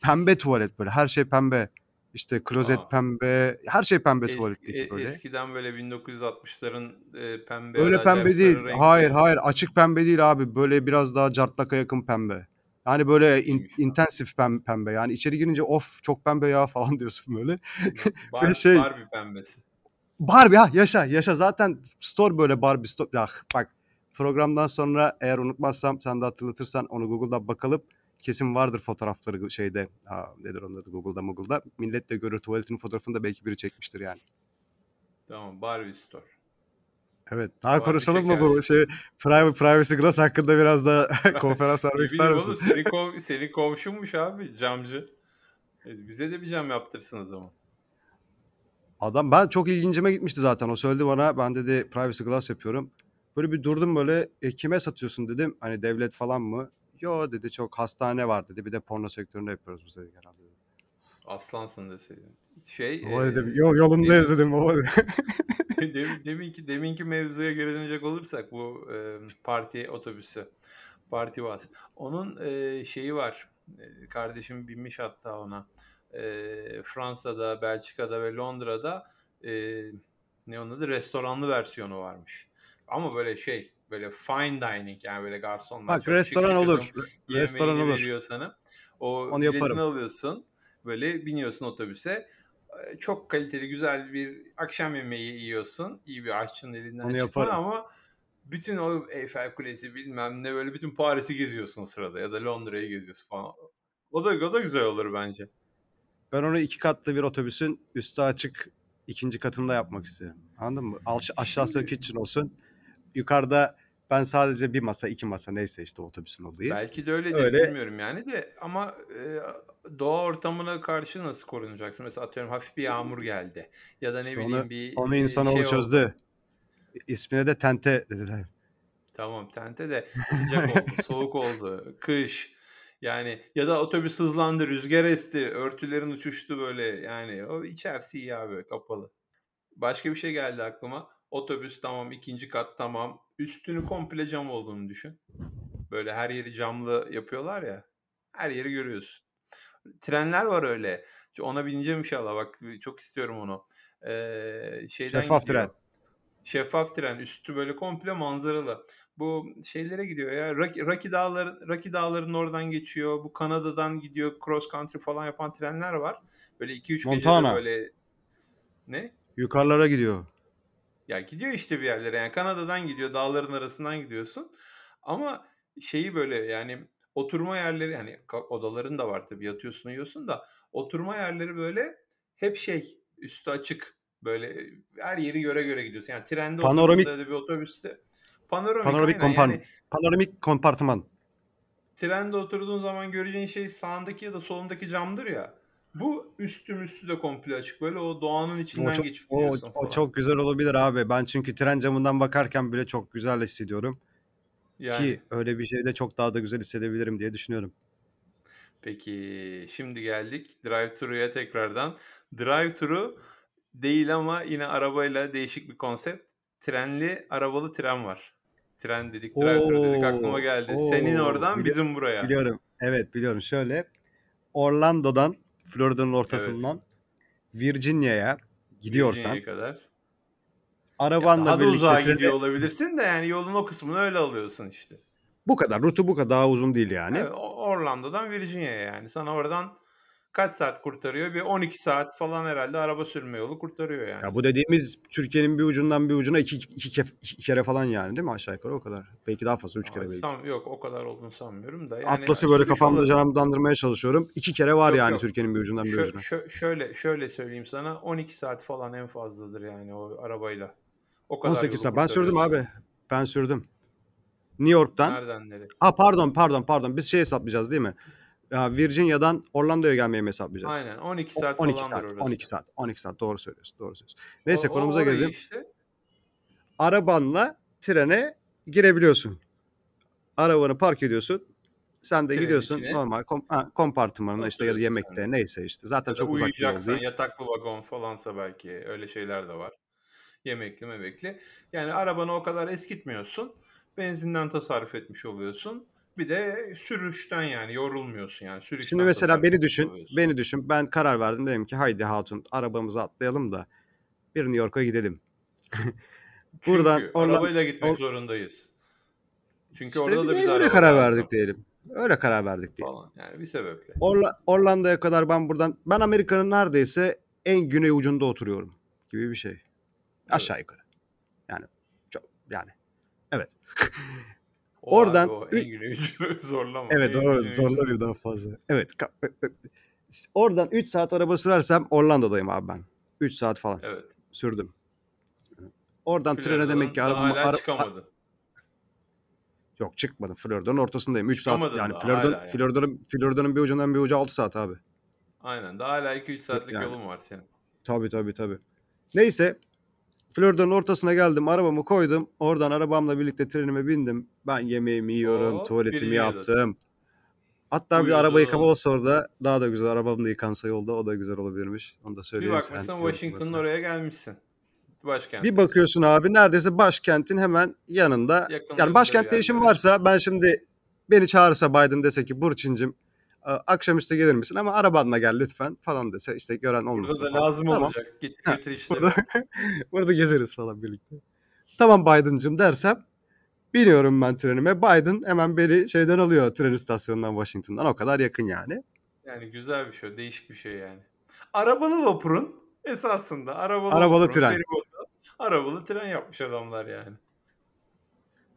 pembe tuvalet böyle her şey pembe. İşte klozet
Aa.
pembe, her şey pembe
Eski-
tuvaletteki
e-
böyle.
Eskiden böyle 1960'ların e, pembe
Öyle pembe değil.
renkli-
Hayır hayır açık pembe değil abi. Böyle biraz daha cartlaka yakın pembe. Yani böyle in- intensif pem- pembe. Yani içeri girince of çok pembe ya *laughs* falan diyorsun böyle. *laughs*
Bar,
şey-
Barbie pembesi.
Barbie ha yaşa yaşa zaten store böyle Barbie store. Ah, bak programdan sonra eğer unutmazsam sen de hatırlatırsan onu Google'da bakalım. Kesin vardır fotoğrafları şeyde. Aa, nedir onun adı Google'da Google'da. Millet de görür tuvaletinin fotoğrafını da belki biri çekmiştir yani.
Tamam Barbie Store.
Evet. Daha konuşalım mı bu şey private privacy glass hakkında biraz da *laughs* konferans vermek ister misin?
oğlum senin, kom- senin komşunmuş abi camcı. E, Bize de bir cam yaptırsın o zaman.
Adam ben çok ilgincime gitmişti zaten. O söyledi bana. Ben dedi privacy glass yapıyorum. Böyle bir durdum böyle e, kime satıyorsun dedim. Hani devlet falan mı? Yo dedi çok hastane var dedi. Bir de porno sektöründe yapıyoruz biz dedik herhalde. dedi.
Aslansın deseydin. Şey,
Baba
e,
dedim yol, yolundayız dedim baba. *laughs* dedi.
Dem- deminki deminki mevzuya geri dönecek olursak bu e, parti otobüsü, parti vas. Onun e, şeyi var. Kardeşim binmiş hatta ona. E, Fransa'da, Belçika'da ve Londra'da e, ne onun adı restoranlı versiyonu varmış. Ama böyle şey, böyle fine dining yani böyle garsonlar.
Bak restoran olur. Restoran olur.
veriyor sana. O
Onu yaparım.
alıyorsun. Böyle biniyorsun otobüse. Ee, Çok kaliteli güzel bir akşam yemeği yiyorsun. İyi bir aşçının elinden
Onu
çıkma
yaparım.
ama bütün o Eiffel Kulesi bilmem ne böyle bütün Paris'i geziyorsun o sırada ya da Londra'yı geziyorsun falan. O da, o da güzel olur bence.
Ben onu iki katlı bir otobüsün üstü açık ikinci katında yapmak istedim. Anladın mı? Aş- aşağısı kitchen olsun. Yukarıda ben sadece bir masa iki masa neyse işte otobüsün olayı.
Belki de öyledir
Öyle.
bilmiyorum yani de ama e, doğa ortamına karşı nasıl korunacaksın? Mesela atıyorum hafif bir yağmur geldi ya da ne
İşte
bileyim
onu,
bir
onu
e,
insanoğlu
şey oldu.
çözdü. İsmine de tente dediler.
Tamam tente de *laughs* sıcak oldu, soğuk oldu, kış. Yani ya da otobüs hızlandı, rüzgar esti, örtülerin uçuştu böyle. Yani o içerisi iyi abi kapalı. Başka bir şey geldi aklıma. Otobüs tamam, ikinci kat tamam. Üstünü komple cam olduğunu düşün. Böyle her yeri camlı yapıyorlar ya. Her yeri görüyorsun. Trenler var öyle. Ona bineceğim inşallah. Bak çok istiyorum onu. Ee, şeyden
Şeffaf
gidiyor.
tren.
Şeffaf tren. Üstü böyle komple manzaralı. Bu şeylere gidiyor ya. Rocky, Rocky Dağları, Rocky Dağları'nın oradan geçiyor. Bu Kanada'dan gidiyor. Cross country falan yapan trenler var. Böyle 2-3 gecede
Montana.
böyle ne?
Yukarılara gidiyor.
Ya gidiyor işte bir yerlere. Yani Kanada'dan gidiyor. Dağların arasından gidiyorsun. Ama şeyi böyle yani oturma yerleri yani odaların da var tabii yatıyorsun uyuyorsun da oturma yerleri böyle hep şey üstü açık böyle her yeri göre göre gidiyorsun. Yani trende
Panoramik-
da bir otobüste panoramik,
Panoramik kompan
yani
panoramik kompartıman.
trende oturduğun zaman göreceğin şey sağındaki ya da solundaki camdır ya. Bu üstüm üstü de komple açık. Böyle o doğanın
O
içinden
çok,
geçip
o, o
falan.
çok güzel olabilir abi. Ben çünkü tren camından bakarken bile çok güzel hissediyorum.
Yani.
Ki öyle bir şeyde çok daha da güzel hissedebilirim diye düşünüyorum.
Peki şimdi geldik drive-thru'ya tekrardan. Drive-thru değil ama yine arabayla değişik bir konsept. Trenli, arabalı tren var. Tren dedik, drive-thru dedik aklıma
Oo,
geldi. Senin
oo,
oradan
bili-
bizim buraya.
biliyorum. Evet biliyorum. Şöyle Orlando'dan Florida'nın
Evet.
ortasından Virginia'ya gidiyorsan
Virginia'ya kadar. Ya
arabanla
daha da
birlikte
uzağa
trene
gidiyor olabilirsin de yani yolun o kısmını öyle alıyorsun işte.
bu kadar. Rutu bu kadar daha uzun değil yani.
Evet, o- Orlando'dan Virginia'ya yani. Sana oradan kaç saat kurtarıyor? Bir 12 saat falan herhalde araba sürme yolu kurtarıyor yani.
Ya bu dediğimiz Türkiye'nin bir ucundan bir ucuna iki, iki, kef- iki kere falan yani değil mi aşağı yukarı o kadar. Belki daha fazla üç kere
Ama
belki.
san- yok o kadar olduğunu sanmıyorum da. Yani
Atlas'ı böyle
sürüş
kafamda
olarak-
canlandırmaya çalışıyorum. İki kere var
Yok,
yani
yok.
Türkiye'nin bir ucundan bir
Şö-
ucuna.
şö- şöyle şöyle söyleyeyim sana 12 saat falan en fazladır yani o arabayla. O kadar
18
yolu
saat. Ben sürdüm abi. Ben sürdüm. New York'tan.
Nereden nereye?
Aa pardon pardon pardon. Biz şey hesaplayacağız değil mi? Virginia'dan Orlando'ya gelmeyi mi hesaplayacağız?
Aynen 12
O-
saat
12
falandır
saat.
orası.
12 saat. 12 saat. Doğru söylüyorsun. Doğru söylüyorsun. Neyse
O-
konumuza gelelim.
işte.
Arabanla trene girebiliyorsun. Arabanı park ediyorsun. Sen de
Trenin
gidiyorsun
içine.
normal kom- ha, kompartımanına işte ya da yemekte
de.
neyse işte. Zaten
Ya
çok uzak değil.
yataklı vagon falansa belki öyle şeyler de var. Yemekli memekli. Yani arabanı o kadar eskitmiyorsun. Benzinden tasarruf etmiş oluyorsun. Bir de sürüşten yani yorulmuyorsun yani. Sürüşten
Şimdi mesela beni düşün.
oluyorsun.
Beni düşün. Ben karar verdim. Dedim ki haydi hatun arabamıza atlayalım da bir New York'a gidelim. *laughs* Buradan
Çünkü
Orlan-
arabayla gitmek
Or-
zorundayız. Çünkü
işte
orada da
de
bize
öyle karar verdik diyelim. Öyle karar verdik diyelim.
falan. Yani bir sebeple.
Orla- Orlando'ya kadar ben buradan ben Amerika'nın neredeyse en güney ucunda oturuyorum gibi bir şey. Aşağı yukarı. Yani çok yani. Evet. *laughs*
O
Oradan
abi, o en ucunu *laughs* zorlama.
Evet
En
doğru. Zorla
ucunu-
bir daha fazla. Evet. Oradan 3 saat araba sürersem Orlando'dayım abi ben. 3 saat falan
Evet.
sürdüm. Oradan trene
Florida'dan
demek ki arabamı
hala
ara-
çıkamadı.
Yok çıkmadım. Florida'nın ortasındayım. 3 saat yani
hala yani.
Florida'nın Florida'nın bir ucundan bir uca 6 saat abi.
Aynen. Daha hala 2-3 saatlik
Yani.
yolun var senin.
Tabii tabii tabii. Neyse Florida'nın ortasına geldim. Arabamı koydum. Oradan arabamla birlikte trenime bindim. Ben yemeğimi yiyorum.
Oo,
tuvaletimi yaptım. Hatta bir
Uyudun.
araba yıkama olsa orada daha da güzel. Arabam da yıkansa yolda o da güzel olabilirmiş. Onu da
Bir
söyleyeyim.
bakmışsın
sen
Washington'ın oraya gelmişsin. Başkent.
Bir bakıyorsun abi neredeyse başkentin hemen yanında.
Yakınlarında
Yani
bir
başkentte işim varsa ben şimdi beni çağırsa Biden dese ki Burçin'cim akşamüstü gelir misin ama arabanla gel lütfen falan dese işte gören olmasın.
Burada da lazım
Tamam.
olacak. Git götür işte.
Burada, *laughs* burada gezeriz falan birlikte. Tamam Biden'cım dersem biniyorum ben trenime. Biden hemen beni şeyden alıyor tren istasyonundan Washington'dan. O kadar yakın yani.
Yani güzel bir şey. Değişik bir şey yani. Arabalı vapurun esasında arabalı,
Arabalı
vapurun
tren.
feribotu, arabalı tren yapmış adamlar yani.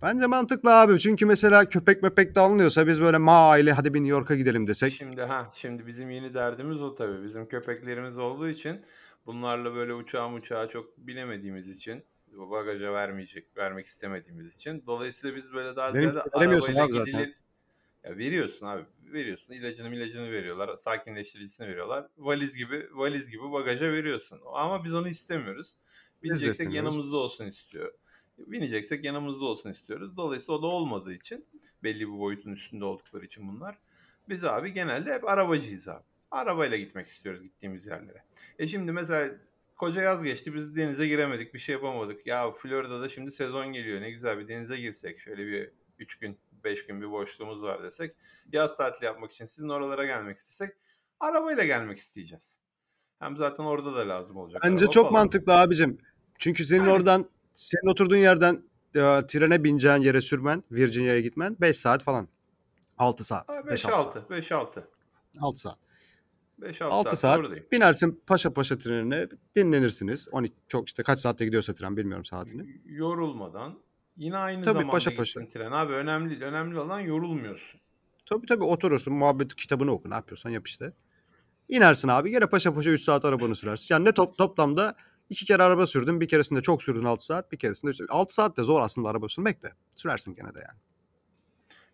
Bence mantıklı abi. Çünkü mesela köpek mepek de alınıyorsa biz böyle ma aile hadi bir New York'a gidelim desek.
Şimdi ha şimdi bizim yeni derdimiz o tabii. Bizim köpeklerimiz olduğu için bunlarla böyle uçağa uçağa çok bilemediğimiz için bagaja vermeyecek, vermek istemediğimiz için. Dolayısıyla biz böyle daha
Benim
ziyade arabayla
abi zaten.
Ya veriyorsun abi. Veriyorsun. İlacını ilacını veriyorlar. Sakinleştiricisini veriyorlar. Valiz gibi valiz gibi bagaja veriyorsun. Ama biz onu istemiyoruz. Bineceksek yanımızda olsun istiyor. Bineceksek yanımızda olsun istiyoruz. Dolayısıyla o da olmadığı için belli bir boyutun üstünde oldukları için bunlar. Biz abi genelde hep arabacıyız abi. Arabayla gitmek istiyoruz gittiğimiz yerlere. E şimdi mesela koca yaz geçti biz denize giremedik bir şey yapamadık. Ya Florida'da şimdi sezon geliyor ne güzel bir denize girsek. Şöyle bir 3 gün 5 gün bir boşluğumuz var desek. Yaz tatili yapmak için sizin oralara gelmek istesek arabayla gelmek isteyeceğiz. Hem zaten orada da lazım olacak.
Bence çok
falan.
mantıklı abicim. Çünkü senin
Yani.
oradan senin oturduğun yerden e, trene bineceğin yere sürmen, Virginia'ya gitmen 5 saat falan. 6 saat. 5-6 saat.
5-6. 5-6.
6 saat.
5-6
6
saat,
saat binersin paşa paşa trenine dinlenirsiniz. 12 çok işte kaç saatte gidiyorsa tren bilmiyorum saatini.
Yorulmadan yine aynı
Tabii,
zamanda
paşa paşa.
tren. Abi önemli. Önemli olan yorulmuyorsun.
Tabii tabii oturursun muhabbet kitabını oku ne yapıyorsan yap işte. İnersin abi gene paşa paşa 3 saat arabanı sürersin. Yani ne top, toplamda iki kere araba sürdün. Bir keresinde çok sürdün 6 saat. Bir keresinde 6 saat de zor aslında araba sürmek de. Sürersin gene de yani.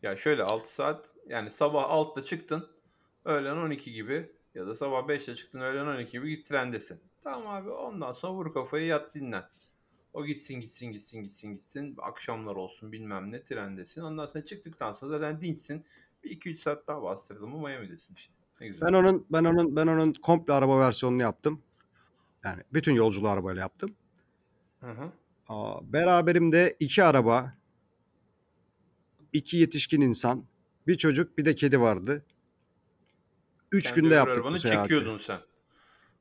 Ya şöyle 6 saat Yani sabah 6'da çıktın, öğlen 12 gibi ya da sabah 5'te çıktın, öğlen 12 gibi git trendesin. Tamam abi ondan sonra vur kafayı yat dinlen. O gitsin gitsin gitsin gitsin gitsin. Akşamlar olsun bilmem ne trendesin. Ondan sonra çıktıktan sonra zaten dinçsin. Bir 2-3 saat daha bastırdın mı Miami'desin işte. Ne güzel.
Ben onun ben onun ben onun komple araba versiyonunu yaptım. Yani bütün yolculuğu arabayla yaptım.
Hı hı.
Aa, beraberimde iki araba, iki yetişkin insan, bir çocuk, bir de kedi vardı. Üç
Kendi
günde yaptık bu
arabanı
seyahati.
çekiyordun sen.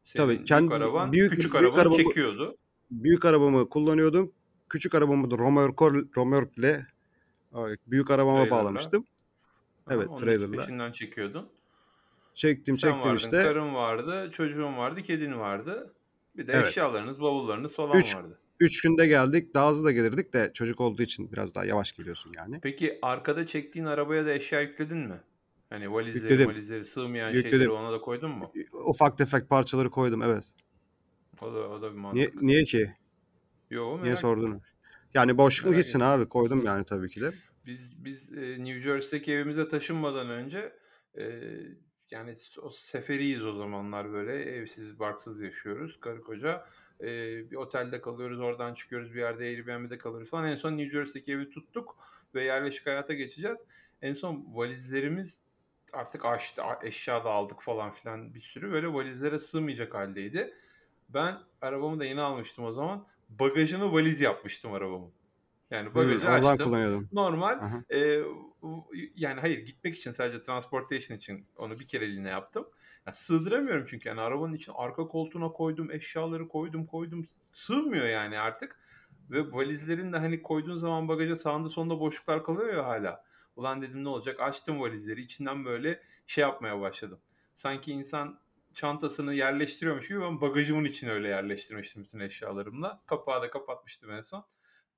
Senin
Tabii,
büyük
kendi-
araban
büyük-
küçük
büyük
arabanı
arabamı-
çekiyordu.
Büyük arabamı kullanıyordum. Küçük arabamı da romörkor, romörkle ay, büyük arabama
Trailer'la.
bağlamıştım. Evet,
Tamam, onun
trailer'la.
peşinden çekiyordun.
Çektim
Sen
çektim
vardın,
işte.
karın vardı, çocuğun vardı, kedin vardı. Bir de
Evet.
eşyalarınız, bavullarınız falan
Üç-
vardı.
Üç günde geldik. Daha hızlı da gelirdik de çocuk olduğu için biraz daha yavaş geliyorsun yani.
Peki arkada çektiğin arabaya da eşya yükledin mi? Hani valizleri,
Yükledim.
valizleri sığmayan
Yükledim.
şeyleri ona da koydun mu?
Ufak tefek parçaları koydum evet.
O da o da bir mantık.
Niye, niye ki?
Yo,
Niye
merak
sordun?
ettim.
Yani boş mu gitsin
ettim.
abi? Koydum yani tabii ki de.
Biz biz e, New Jersey'deki evimize taşınmadan önce e, yani o seferiyiz o zamanlar böyle evsiz barksız yaşıyoruz karı koca. E, bir otelde kalıyoruz oradan çıkıyoruz bir yerde Airbnb'de kalıyoruz falan. En son New Jersey'deki evi tuttuk ve yerleşik hayata geçeceğiz. En son valizlerimiz artık açtı eşya da aldık falan filan bir sürü böyle valizlere sığmayacak haldeydi. Ben arabamı da yeni almıştım o zaman. Bagajını valiz yapmıştım arabamın. Yani bagajı
oradan
açtım.
kullanıyordum.
Normal
Aha.
e, yani hayır gitmek için sadece transportation için onu bir kereliğine yaptım. Ya sığdıramıyorum çünkü yani arabanın için arka koltuğuna koydum, eşyaları koydum, koydum. Sığmıyor yani artık. Ve valizlerin de hani koyduğun zaman bagaja sağında sonunda boşluklar kalıyor ya hala. Ulan dedim ne olacak? Açtım valizleri. içinden böyle şey yapmaya başladım. Sanki insan çantasını yerleştiriyormuş gibi ben bagajımın içine öyle yerleştirmiştim bütün eşyalarımla. Kapağı da kapatmıştım en son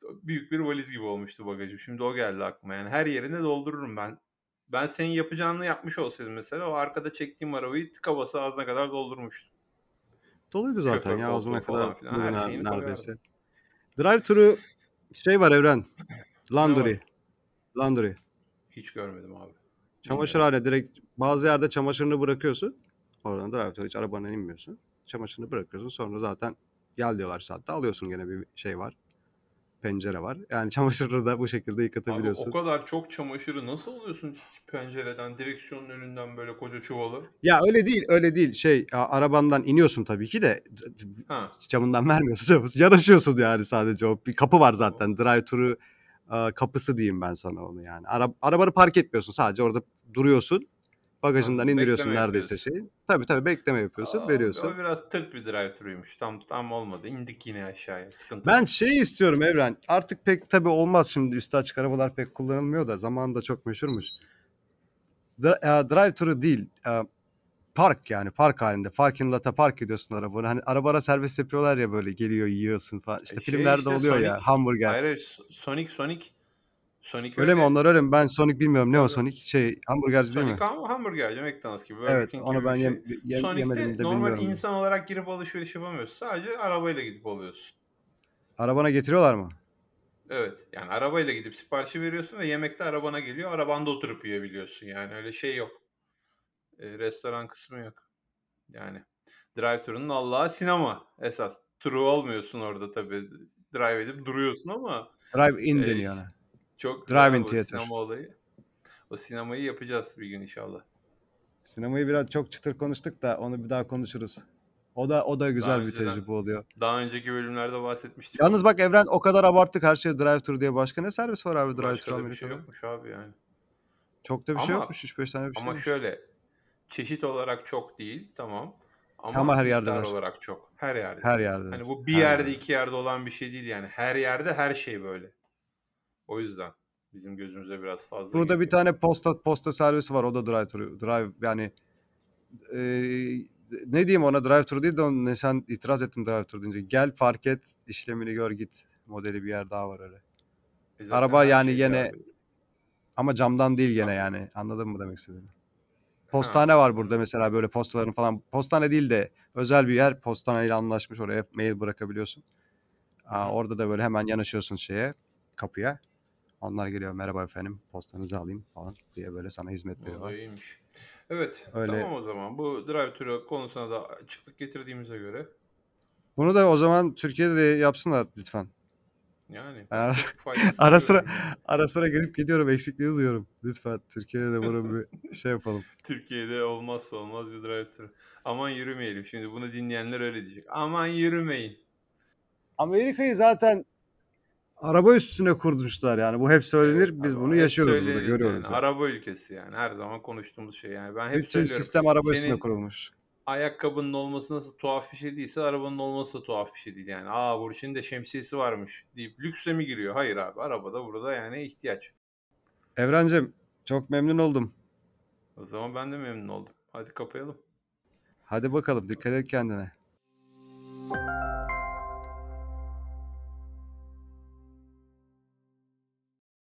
büyük bir valiz gibi olmuştu bagajım. Şimdi o geldi aklıma. Yani her yerine doldururum ben. Ben senin yapacağını yapmış olsaydım mesela o arkada çektiğim arabayı tıka basa ağzına kadar doldurmuştum.
Doluydu zaten
Şoför
ya ağzına kadar
filan, her şeyini
neredeyse. Drive thru şey var Evren. Laundry.
var?
Laundry.
Hiç görmedim abi.
Çamaşır hale direkt bazı yerde çamaşırını bırakıyorsun. Oradan drive thru hiç arabana inmiyorsun. Çamaşırını bırakıyorsun sonra zaten gel diyorlar saatte alıyorsun gene bir şey var. Pencere var. Yani çamaşırını da bu şekilde
Abi
yıkatabiliyorsun.
o kadar çok çamaşırı nasıl alıyorsun pencereden, direksiyonun önünden böyle koca çuvalı?
Ya öyle değil, öyle değil. Şey, arabandan iniyorsun tabii ki de
Ha.
camından vermiyorsun. *laughs* Yanaşıyorsun yani sadece o. Bir kapı var zaten. Drive thru kapısı diyeyim ben sana onu yani. Ara, arabanı park etmiyorsun. Sadece orada duruyorsun. Bagajından
Anladım,
indiriyorsun neredeyse şeyi. Tabii tabii bekleme yapıyorsun,
Aa,
veriyorsun.
O biraz tırt bir drive thru'ymuş. Tam tam olmadı. İndik yine aşağıya. Sıkıntı.
Ben
yok.
şey istiyorum Evren. Artık pek tabii olmaz şimdi üstü açık arabalar pek kullanılmıyor da zamanında çok meşhurmuş. E, drive thru değil. e, park yani park halinde. Parking lot'a park ediyorsun arabanı. Hani arabana servis yapıyorlar ya böyle geliyor yiyorsun falan. İşte
E şey
filmlerde
işte
oluyor ya
Sonic.
hamburger.
Hayır, hayır Sonic Sonic. Sonic
Öyle mi onlar öyle mi? Ben Sonic bilmiyorum. Ne o. Sonic? Şey hamburgerci değil mi?
Sonic ham- hamburgerci McDonald's gibi. Burger
Evet
King
onu ben
bir şey.
yem, yem-
Sonic'te
yemedim de
normal insan olarak girip alışveriş yapamıyorsun. Sadece arabayla gidip alıyorsun.
Arabana getiriyorlar mı?
Evet. Yani arabayla gidip siparişi veriyorsun ve yemek de arabana geliyor. Arabanda oturup yiyebiliyorsun. Yani öyle şey yok. E, restoran kısmı yok. Yani drive-thru'nun Allah'a sinema esas. True olmuyorsun orada tabii. Drive edip duruyorsun ama
Drive-in
e,
deniyor ona.
Çok
Drive-in theater.
sinema olayı. O sinemayı yapacağız bir gün inşallah.
Sinemayı biraz çok çıtır konuştuk da onu bir daha konuşuruz. O da o da güzel
Daha
bir
önceden
tecrübe oluyor.
Daha önceki bölümlerde bahsetmiştik.
Yalnız bak Evren o kadar abarttık her şey drive thru diye. Başka ne servis var abi drive thru
da bir şey
Amerika'da?
yokmuş abi yani.
Çok da bir şey
Ama
yokmuş. 3-5 tane bir şey
ama
şeymiş.
şöyle çeşit olarak çok değil tamam. Ama,
Ama her
miktar
yerdeler.
olarak çok. Her yerde.
Her yerde.
Hani bu bir
Her
yerde
yerde.
iki yerde olan bir şey değil yani. Her yerde her şey böyle. O yüzden bizim gözümüze biraz fazla
Burada bir
geliyor.
tane posta posta servisi var. O da drive thru. Drive yani eee, ne diyeyim ona drive thru değil de onu- ne sen itiraz ettin drive thru deyince. Gel fark et işlemini gör git modeli bir yer daha var öyle.
E
Araba
her
yani
şeyde
yine
abi.
ama camdan değil gene
Ha.
yani. Anladın mı demek istediğimi?
Ha,
Postane var burada mesela böyle postaların falan. Postane değil de özel bir yer. Postaneyle anlaşmış oraya mail bırakabiliyorsun. Aa, orada da böyle hemen yanaşıyorsun şeye kapıya. Onlar geliyor merhaba efendim postanızı alayım falan diye böyle sana hizmet veriyorlar.
iyiymiş. Evet,
Öyle.
tamam o zaman. Bu drive-thru konusuna da açıklık getirdiğimize göre
Bunu da o zaman Türkiye'de de yapsınlar lütfen.
yani
ara, *laughs* ara sıra ara sıra gelip gidiyorum eksikliği duyuyorum. Lütfen Türkiye'de de bunu bir şey yapalım. *laughs*
Türkiye'de olmazsa olmaz bir drive-thru. Aman yürümeyelim. Şimdi bunu dinleyenler öyle diyecek. Aman yürümeyin.
Amerika'yı zaten araba üstüne kurmuşlar yani. Bu hep söylenir.
Evet
Biz bunu yaşıyoruz burada, görüyoruz.
yani.
yani.
Araba ülkesi yani. Her zaman konuştuğumuz şey yani. Ben hep
Bütün
söylüyorum.
sistem araba üstüne
Senin
kurulmuş.
ayakkabının olması nasıl tuhaf bir şey değilse arabanın olması da tuhaf bir şey değil yani. Aa bu için de şemsiyesi varmış deyip lükse mi giriyor? Hayır abi arabada burada yani ihtiyaç.
Evrencim çok memnun oldum.
O zaman ben de memnun oldum. Hadi kapayalım.
Hadi bakalım dikkat et kendine.